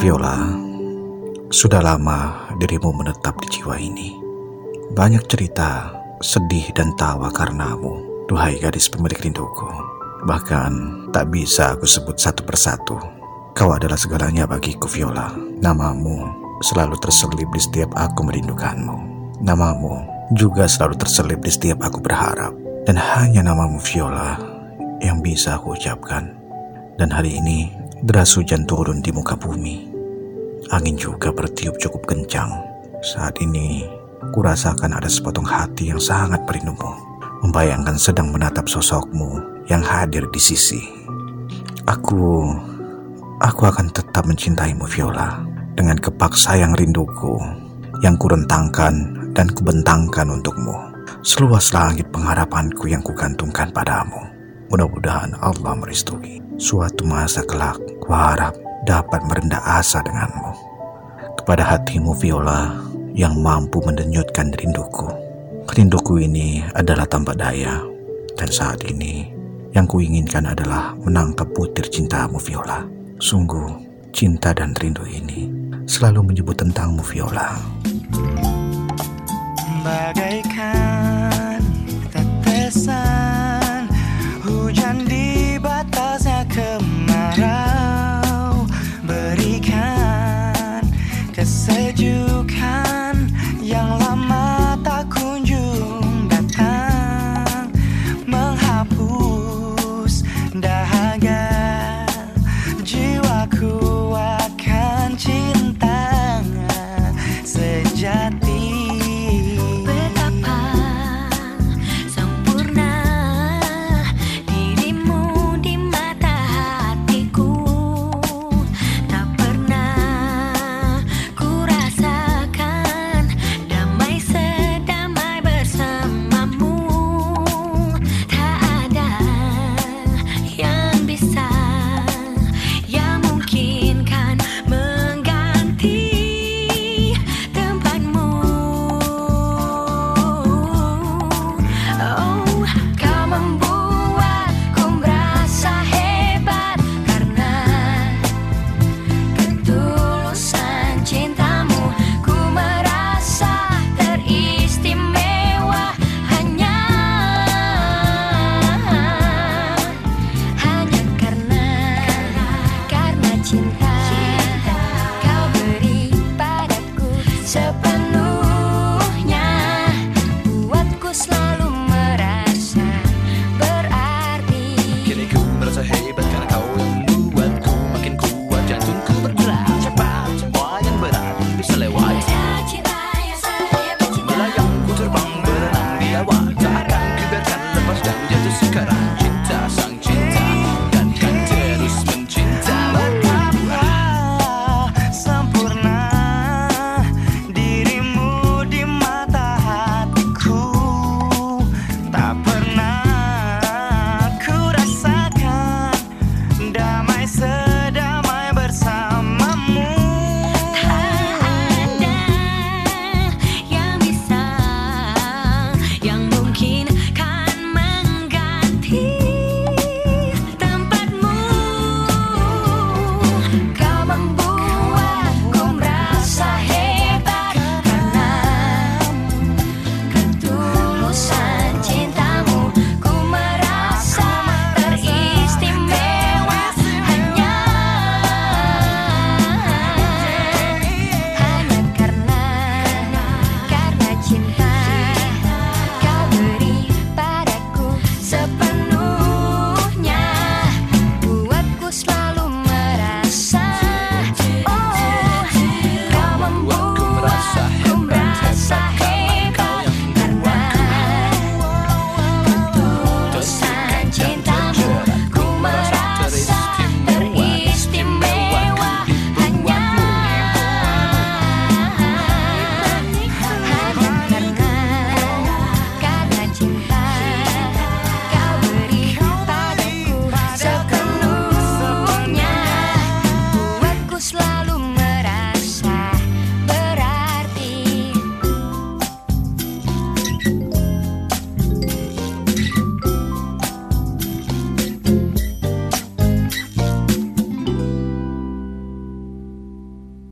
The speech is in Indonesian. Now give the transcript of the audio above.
Viola, sudah lama dirimu menetap di jiwa ini. Banyak cerita, sedih dan tawa karenamu, duhai gadis pemilik rinduku. Bahkan tak bisa aku sebut satu persatu. Kau adalah segalanya bagiku Viola. Namamu selalu terselip di setiap aku merindukanmu. Namamu juga selalu terselip di setiap aku berharap. Dan hanya namamu Viola yang bisa aku ucapkan. Dan hari ini deras hujan turun di muka bumi. Angin juga bertiup cukup kencang. Saat ini, kurasakan ada sepotong hati yang sangat merindumu. Membayangkan sedang menatap sosokmu yang hadir di sisi. Aku, aku akan tetap mencintaimu Viola dengan kepaksa yang rinduku yang kurentangkan dan kubentangkan untukmu. Seluas langit pengharapanku yang kugantungkan padamu. Mudah-mudahan Allah merestui. Suatu masa kelak, kuharap dapat merendah asa denganmu. Kepada hatimu Viola yang mampu mendenyutkan rinduku. Rinduku ini adalah tanpa daya. Dan saat ini yang kuinginkan adalah menangkap butir cintamu Viola. Sungguh cinta dan rindu ini selalu menyebut tentangmu Viola. Bagai to hate